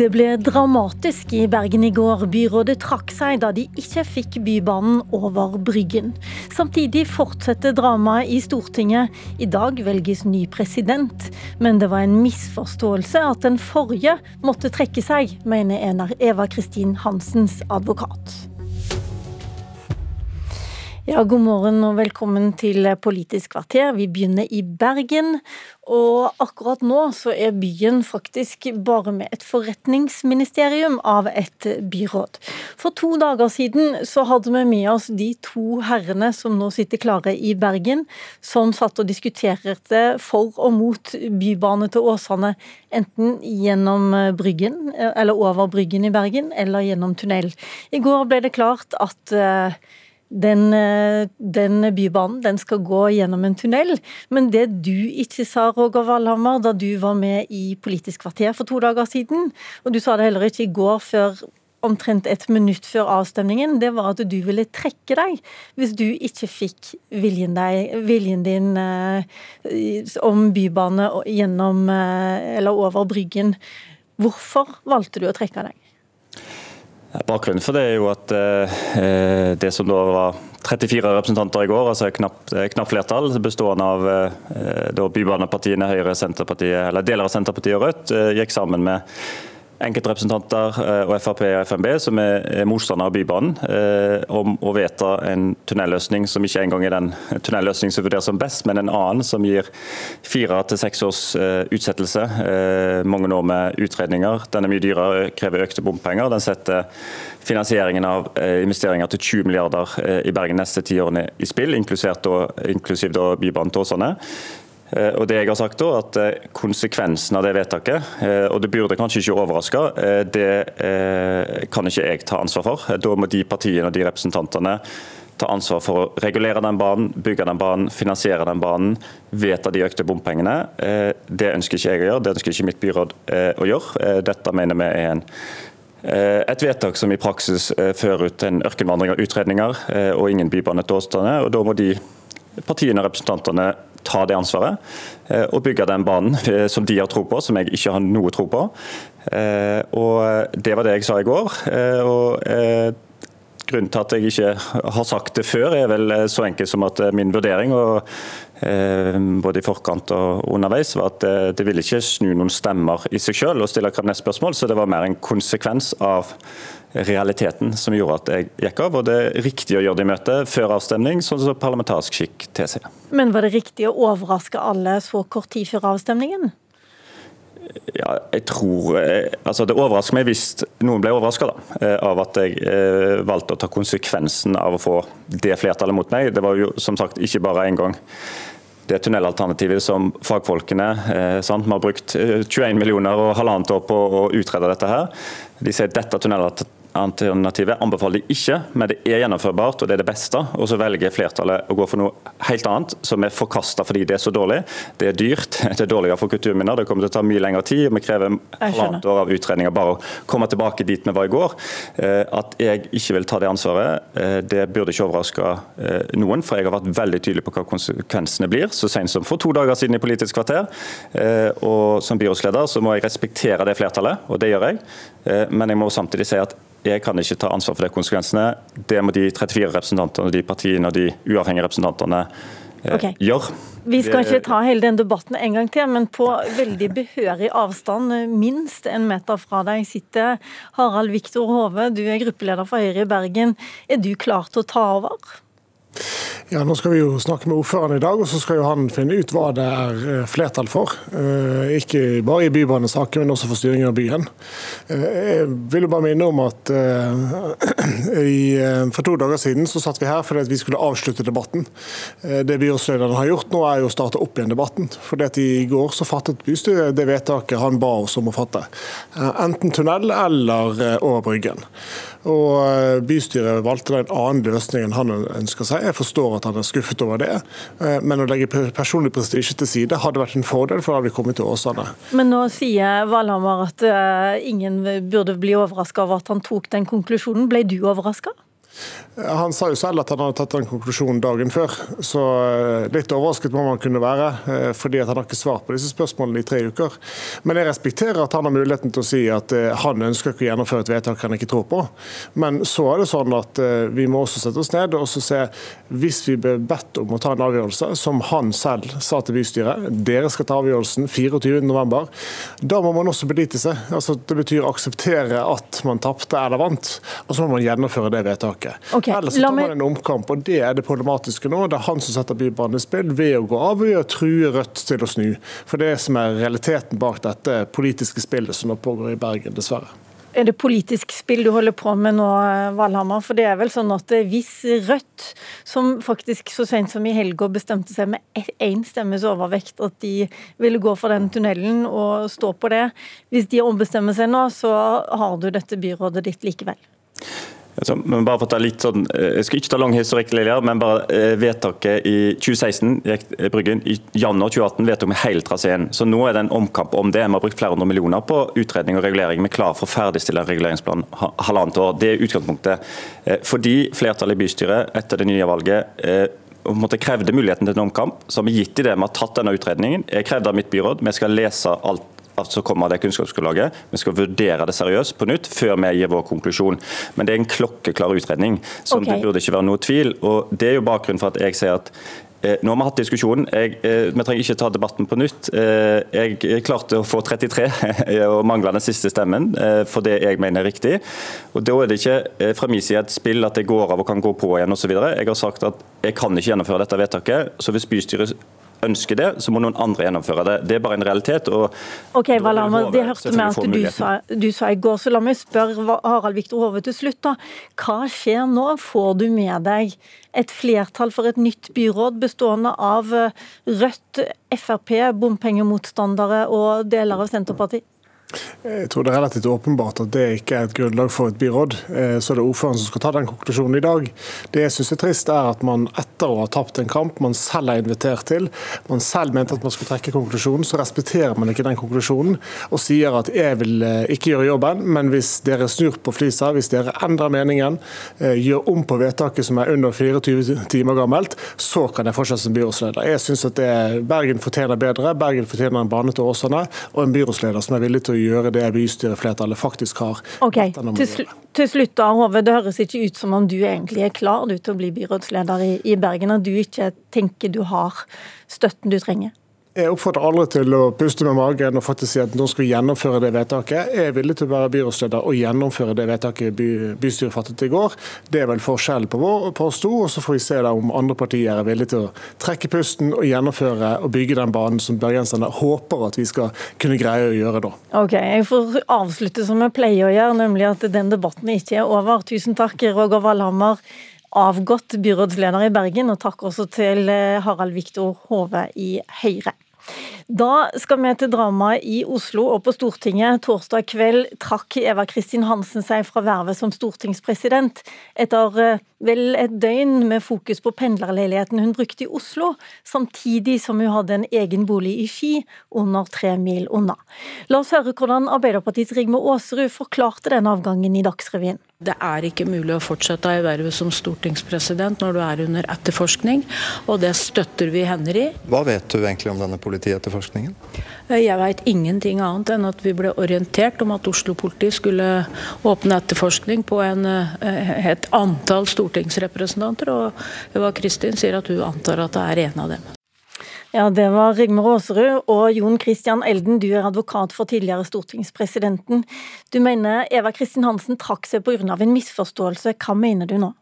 Det ble dramatisk i Bergen i går. Byrådet trakk seg da de ikke fikk Bybanen over Bryggen. Samtidig fortsetter dramaet i Stortinget. I dag velges ny president, men det var en misforståelse at den forrige måtte trekke seg, mener Eva Kristin Hansens advokat. Ja, God morgen og velkommen til Politisk kvarter. Vi begynner i Bergen. Og akkurat nå så er byen faktisk bare med et forretningsministerium av et byråd. For to dager siden så hadde vi med oss de to herrene som nå sitter klare i Bergen, som satt og diskuterte for og mot bybane til Åsane, enten gjennom Bryggen, eller over Bryggen i Bergen, eller gjennom tunnel. I går ble det klart at den, eh, den, bybanen den skal gå gjennom en tunnel. Men det du ikke sa, Roger Valhammer, da du var med i Politisk kvarter for to dager siden, og du sa det heller ikke i går før omtrent et minutt før avstemningen, det var at du ville trekke deg hvis du ikke fikk viljen, deg, viljen din eh, om bybane gjennom eh, eller over Bryggen. Hvorfor valgte du å trekke deg? Bakgrunnen for det er jo at eh, det som da var 34 representanter i går, altså knapt, knapp flertall, bestående av eh, bybanepartiene Høyre, Senterpartiet, eller deler av Senterpartiet og Rødt, eh, gikk sammen med enkeltrepresentanter eh, og Frp og FNB som er motstandere av Bybanen, eh, om å vedta en tunnelløsning som ikke engang er den tunnelløsningen som vurderes som best, men en annen som gir fire til seks års eh, utsettelse. Mange år med utredninger. Den er mye dyrere, krever økte bompenger. Den setter finansieringen av investeringer til 20 milliarder i Bergen neste ti årene i spill, inklusiv da Bybanen til Åsane. Eh, og det jeg har sagt da, at eh, Konsekvensen av det vedtaket, eh, og det burde kanskje ikke overraske, det kan ikke jeg ta ansvar for. Da må de partiene og de representantene ta ansvar for å regulere den banen, bygge den banen, finansiere den banen, vedta de økte bompengene. Det ønsker ikke jeg å gjøre, det ønsker ikke mitt byråd å gjøre. Dette mener vi er en et vedtak som i praksis fører ut en ørkenvandring av utredninger og ingen bybane til Åstane. og Da må de partiene og representantene ta det ansvaret eh, og bygge den banen eh, som de har tro på, som jeg ikke har noe tro på. Eh, og Det var det jeg sa i går. og Grunnen til at jeg ikke har sagt det før, er vel så enkel som at min vurdering og både i forkant og underveis, var at det ville ikke snu noen stemmer i seg selv å stille neste spørsmål, så det var mer en konsekvens av realiteten som gjorde at jeg gikk av. Og det er riktig å gjøre det i møte før avstemning, sånn som parlamentarisk skikk tilsier. Men var det riktig å overraske alle så kort tid før avstemningen? Ja, jeg tror eh, altså Det overrasker meg hvis noen ble overraska eh, av at jeg eh, valgte å ta konsekvensen av å få det flertallet mot meg. Det var jo som sagt ikke bare én gang det tunnelalternativet som fagfolkene sant, Vi har brukt 21 millioner og halvannet år på å utrede dette. her. De sier dette tunnelalternativet Alternativet anbefaler de ikke, men det er gjennomførbart og det er det beste. Og så velger flertallet å gå for noe helt annet, som er forkasta fordi det er så dårlig. Det er dyrt, det er dårligere for kulturminner, det kommer til å ta mye lengre tid. og Vi krever halvannet år av utredninger bare å komme tilbake dit vi var i går. Eh, at jeg ikke vil ta det ansvaret, eh, det burde ikke overraske eh, noen, for jeg har vært veldig tydelig på hva konsekvensene blir, så sent som for to dager siden i Politisk kvarter. Og som byrådsleder så må jeg respektere det flertallet, og det gjør jeg. Men jeg må samtidig si at jeg kan ikke ta ansvar for de konsekvensene. Det må de 34 representantene, de partiene og de uavhengige representantene eh, okay. Vi skal ikke ta hele den debatten en gang til, men på veldig behørig avstand, minst en meter fra deg, sitter Harald Viktor Hove. Du er gruppeleder for Høyre i Bergen. Er du klar til å ta over? Ja, Nå skal vi jo snakke med ordføreren i dag, og så skal jo han finne ut hva det er eh, flertall for. Eh, ikke bare i bybanesaken, men også for styringen av byen. Eh, jeg vil jo bare minne om at for to dager siden så satt vi her fordi vi skulle avslutte debatten. Det byrådslederen har gjort nå, er jo å starte opp igjen debatten. For I går så fattet bystyret det vedtaket han ba oss om å fatte. Enten tunnel eller over Bryggen. Og Bystyret valgte en annen løsning enn han ønsker seg. Jeg forstår at han er skuffet over det, men å legge personlig prestisje til side hadde vært en fordel, for da hadde vi kommet til Åsane. Men nå sier Valhammer at ingen burde bli overraska over at han tok den konklusjonen. Ble du overraska? Han sa jo selv at han hadde tatt den konklusjonen dagen før, så eh, litt overrasket må man kunne være. Fordi fordi han har ikke svart på disse spørsmålene i tre uker. Men jeg respekterer at han har muligheten til å si at eh, han ønsker ikke å gjennomføre et vedtak han ikke tror på. Men så er det sånn at vi må også sette oss ned og se hvis vi blir bedt om å ta en avgjørelse, som han selv sa til bystyret, dere skal ta avgjørelsen 24.11, da må man også belite seg. Altså, det betyr akseptere at man tapte eller vant, og så må man gjennomføre det vedtaket tilbake. Okay, Ellers tar man en omkamp, og det er det problematiske nå. Det er han som setter Bybanen i spill ved å gå av og ved å true Rødt til å snu. For det som er realiteten bak dette politiske spillet som nå pågår i Bergen, dessverre. Er det politisk spill du holder på med nå, Valhammer? For det er vel sånn at hvis Rødt, som faktisk så sent som i helga bestemte seg med én stemmes overvekt at de ville gå for den tunnelen og stå på det, hvis de ombestemmer seg nå, så har du dette byrådet ditt likevel? Altså, men bare for å ta litt sånn, eh, Jeg skal ikke ta lang historikk, men bare eh, vedtaket i 2016 gikk eh, Bryggen. I januar 2018 vedtok vi hele traseen. Så nå er det en omkamp om det. Vi har brukt flere hundre millioner på utredning og regulering. Vi er klar for å ferdigstille reguleringsplanen halvannet år. Det er utgangspunktet. Fordi flertallet i bystyret etter det nye valget måtte krevde muligheten til en omkamp, så har vi gitt i det vi har tatt denne utredningen. Jeg krevde av mitt byråd vi skal lese alt som kommer det kunnskapsgrunnlaget. Vi skal vurdere det seriøst på nytt før vi gir vår konklusjon. Men det er en klokkeklar utredning, som okay. det burde ikke være noe tvil. og Det er jo bakgrunnen for at jeg sier at eh, nå har vi hatt diskusjonen. Jeg, eh, vi trenger ikke ta debatten på nytt. Eh, jeg klarte å få 33 og mangla den siste stemmen for det jeg mener er riktig. Og Da er det ikke fra min side et spill at jeg går av og kan gå på igjen osv. Jeg har sagt at jeg kan ikke gjennomføre dette vedtaket. så Hvis bystyret ønsker det, så må noen andre gjennomføre det. Det er bare en realitet. og Ok, Valama, Det hørte vi at du sa, du sa, i går, så la meg spørre Harald Viktor Hove til slutt. da. Hva skjer nå? Får du med deg et flertall for et nytt byråd bestående av eh, Rødt, Frp, bompengemotstandere og deler av Senterpartiet? Jeg tror det er relativt åpenbart at det ikke er et grunnlag for et byråd. Eh, så det er ordføreren som skal ta den konklusjonen i dag. Det jeg syns er trist, er at man etter å ha tapt en kamp man selv er invitert til, man selv mente at man skulle trekke konklusjonen, så respekterer man ikke den konklusjonen og sier at jeg vil eh, ikke gjøre jobben, men hvis dere snur på flisa, hvis dere endrer meningen, eh, gjør om på vedtaket som er under 24 timer gammelt, så kan jeg fortsette som byrådsleder. Jeg syns at det, Bergen fortjener bedre. Bergen fortjener en bane til Åsane og en byrådsleder som er villig til å gjøre det bystyreflertallet faktisk har. Ok, til, sl til, slutt da, Hove. Det høres ikke ut som om du egentlig er klar du, til å bli byrådsleder i, i Bergen, og du ikke tenker du har støtten du trenger? Jeg oppfordrer alle til å puste med magen og faktisk si at nå skal vi gjennomføre det vedtaket. Jeg er villig til å være byrådsleder og gjennomføre det vedtaket by, bystyret fattet i går. Det er vel forskjellen på, på oss to. og Så får vi se om andre partier er villige til å trekke pusten og gjennomføre og bygge den banen som bergenserne håper at vi skal kunne greie å gjøre da. Ok, Jeg får avslutte som jeg pleier å gjøre, nemlig at den debatten ikke er over. Tusen takk, Roger Valhammer avgått byrådsleder i Bergen, og takk også til eh, Harald Viktor Hove i Høyre. Da skal vi til dramaet i Oslo og på Stortinget. Torsdag kveld trakk Eva Kristin Hansen seg fra vervet som stortingspresident, etter eh, vel et døgn med fokus på pendlerleiligheten hun brukte i Oslo, samtidig som hun hadde en egen bolig i Ski, under tre mil unna. La oss høre hvordan Arbeiderpartiets Rigmor Aasrud forklarte den avgangen i Dagsrevyen. Det er ikke mulig å fortsette i vervet som stortingspresident når du er under etterforskning, og det støtter vi henne i. Hva vet du egentlig om denne politietterforskningen? Jeg vet ingenting annet enn at vi ble orientert om at Oslo politi skulle åpne etterforskning på en, eh, et antall stortingsrepresentanter, og Eva Kristin sier at hun antar at det er en av dem. Ja, Det var Rigmor Aasrud og Jon Christian Elden, du er advokat for tidligere stortingspresidenten. Du mener Eva Kristin Hansen trakk seg pga. en misforståelse. Hva mener du nå?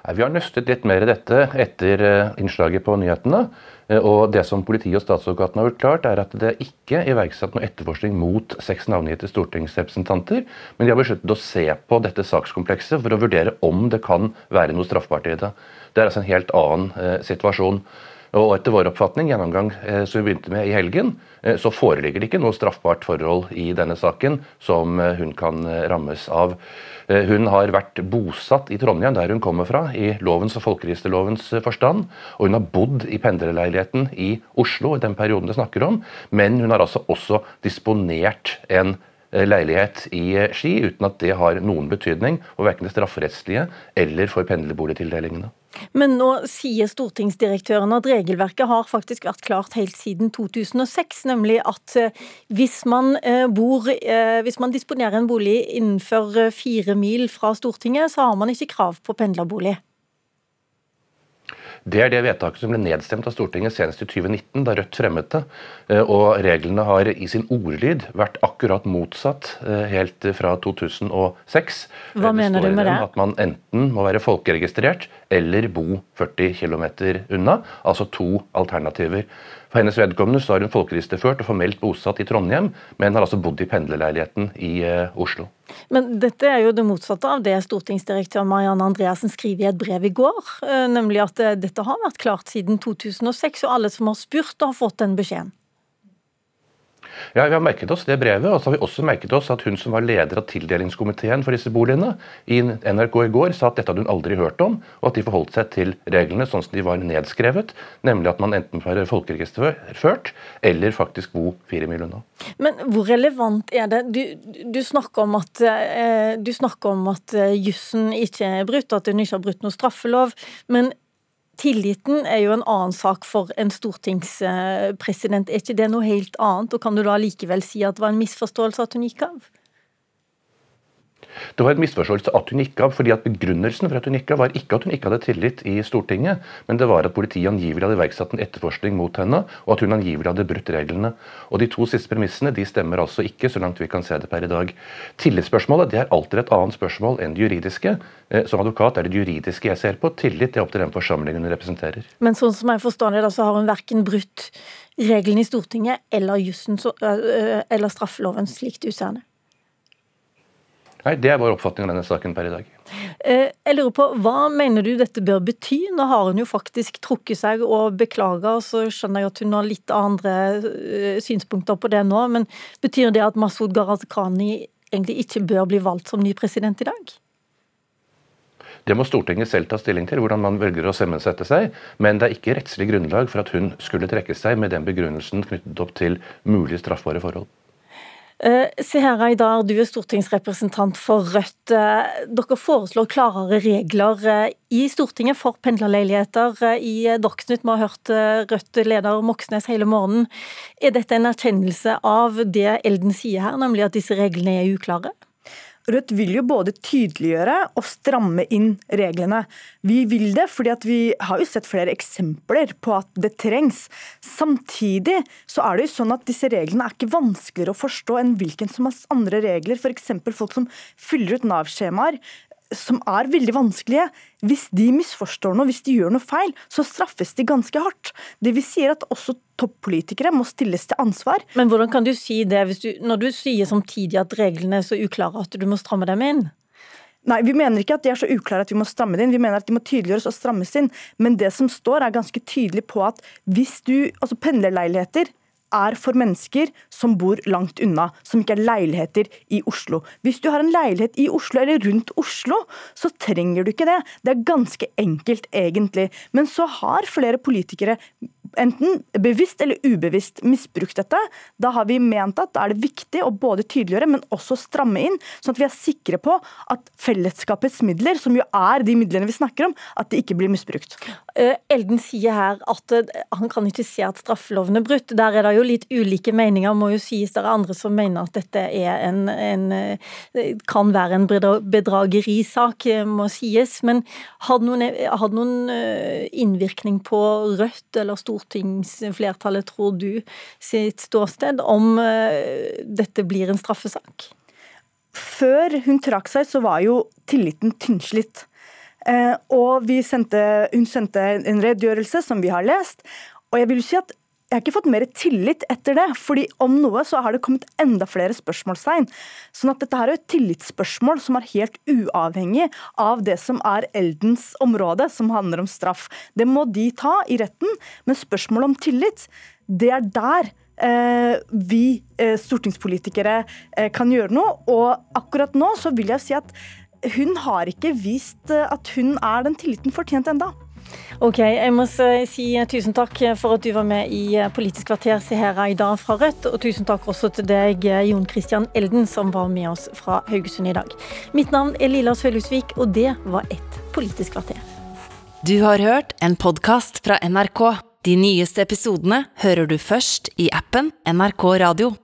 Vi har nøstet litt mer i dette etter eh, innslaget på nyhetene. Eh, og Det som politiet og statsadvokaten har gjort klart, er at det ikke er iverksatt noe etterforskning mot seks navngitte stortingsrepresentanter, men de har besluttet å se på dette sakskomplekset for å vurdere om det kan være noe straffbart i det. Det er altså en helt annen eh, situasjon. Og etter vår oppfatning, gjennomgang eh, som vi begynte med i helgen, eh, så foreligger det ikke noe straffbart forhold i denne saken som eh, hun kan rammes av. Hun har vært bosatt i Trondheim, der hun kommer fra, i lovens og folkeregisterlovens forstand. Og hun har bodd i pendlerleiligheten i Oslo i den perioden det snakker om, men hun har altså også disponert en leilighet i Ski, uten at det har noen betydning for verken det strafferettslige eller for pendlerboligtildelingene. Men nå sier stortingsdirektøren at regelverket har faktisk vært klart helt siden 2006. Nemlig at eh, hvis man, eh, bor, eh, hvis man disponerer en bolig innenfor fire mil fra Stortinget, så har man ikke krav på pendlerbolig. Det er det vedtaket som ble nedstemt av Stortinget senest i 2019, da Rødt fremmet det. Eh, og reglene har i sin ordlyd vært akkurat motsatt eh, helt fra 2006. Hva mener du med det? At man enten må være folkeregistrert eller bo 40 km unna. Altså to alternativer. For hennes vedkommende så har hun folkeregisterført og formelt bosatt i Trondheim, men har altså bodd i pendlerleiligheten i uh, Oslo. Men dette er jo det motsatte av det stortingsdirektør Marianne Andreassen skriver i et brev i går. Uh, nemlig at uh, dette har vært klart siden 2006, og alle som har spurt, har fått den beskjeden. Ja, Vi har merket oss det brevet, og så har vi også merket oss at hun som var leder av tildelingskomiteen for disse boligene, i NRK i går sa at dette hadde hun aldri hørt om, og at de forholdt seg til reglene sånn som de var nedskrevet, nemlig at man enten får folkeregisterført eller faktisk bo fire mil unna. Men hvor relevant er det? Du, du snakker om at, eh, eh, jussen ikke er brutt, at hun ikke har brutt noen straffelov. men Tilliten er jo en annen sak for en stortingspresident. Er ikke det noe helt annet? Og kan du da likevel si at det var en misforståelse at hun gikk av? Det var en misforståelse at hun gikk av, fordi at begrunnelsen for at hun gikk av var ikke at hun ikke hadde tillit i Stortinget, men det var at politiet angivelig hadde iverksatt en etterforskning mot henne, og at hun angivelig hadde brutt reglene. Og De to siste premissene de stemmer altså ikke, så langt vi kan se det per i dag. Tillitsspørsmålet det er alltid et annet spørsmål enn det juridiske. Eh, som advokat er det juridiske jeg ser på. Tillit er opp til den forsamlingen hun representerer. Men sånn som jeg forstår det, da, så har hun verken brutt reglene i Stortinget eller jussen eller straffeloven slik du ser? Nei, Det er vår oppfatning av denne saken per i dag. Eh, jeg lurer på, Hva mener du dette bør bety? Nå har hun jo faktisk trukket seg og beklaga, så skjønner jeg at hun har litt andre eh, synspunkter på det nå. Men betyr det at Masud Gharahkhani egentlig ikke bør bli valgt som ny president i dag? Det må Stortinget selv ta stilling til, hvordan man velger å sammensette seg. Men det er ikke rettslig grunnlag for at hun skulle trekke seg med den begrunnelsen knyttet opp til mulige straffbare forhold. Uh, Seher Aydar, du er stortingsrepresentant for Rødt. Uh, dere foreslår klarere regler uh, i Stortinget for pendlerleiligheter. I Dagsnytt vi har hørt Rødt-leder Moxnes hele morgenen. Er dette en erkjennelse av det Elden sier her, nemlig at disse reglene er uklare? Rødt vil jo både tydeliggjøre og stramme inn reglene. Vi vil det fordi vi har jo sett flere eksempler på at det trengs. Samtidig så er det jo sånn at disse reglene er ikke vanskeligere å forstå enn hvilken som helst andre regler. F.eks. folk som fyller ut Nav-skjemaer som er veldig vanskelige. Hvis de misforstår noe, hvis de gjør noe feil, så straffes de ganske hardt. Det vil si at også toppolitikere må stilles til ansvar. Men hvordan kan du si det du, når du sier samtidig at reglene er så uklare at du må stramme dem inn? Nei, Vi mener ikke at de er så uklare at vi må stramme det inn. Vi mener at de må tydeliggjøres og strammes inn. Men det som står er ganske tydelig på at hvis du, altså pendlerleiligheter er for mennesker som bor langt unna, som ikke er leiligheter i Oslo. Hvis du har en leilighet i Oslo eller rundt Oslo, så trenger du ikke det. Det er ganske enkelt, egentlig. Men så har flere politikere enten bevisst eller ubevisst misbrukt dette. Da har vi ment at da er det viktig å både tydeliggjøre, men også stramme inn, sånn at vi er sikre på at fellesskapets midler, som jo er de midlene vi snakker om, at de ikke blir misbrukt. Eh, Elden sier her at eh, han kan ikke se at straffeloven er brutt. Der er det jo litt ulike meninger, må jo sies. Det er andre som mener at dette er en, en eh, kan være en bedragerisak, må sies. Men hadde noen, noen innvirkning på Rødt eller Stortinget stortingsflertallet, tror du, sitt ståsted om eh, dette blir en straffesak? Før hun trakk seg, så var jo tilliten tynnslitt. Eh, og sendte, hun sendte en redegjørelse som vi har lest. Og jeg vil si at jeg har ikke fått mer tillit etter det. fordi om noe så har det kommet enda flere spørsmålstegn. Sånn at dette her er et tillitsspørsmål som er helt uavhengig av det som er Eldens område, som handler om straff. Det må de ta i retten, men spørsmålet om tillit, det er der eh, vi eh, stortingspolitikere eh, kan gjøre noe. Og akkurat nå så vil jeg si at hun har ikke vist eh, at hun er den tilliten fortjent enda. Ok, jeg må si tusen takk for at du var med i Politisk kvarter Sehera i dag fra Rødt. Og tusen takk også til deg, Jon Christian Elden, som var med oss fra Haugesund i dag. Mitt navn er Lilla Sølhusvik, og det var ett Politisk kvarter. Du har hørt en podkast fra NRK. De nyeste episodene hører du først i appen NRK Radio.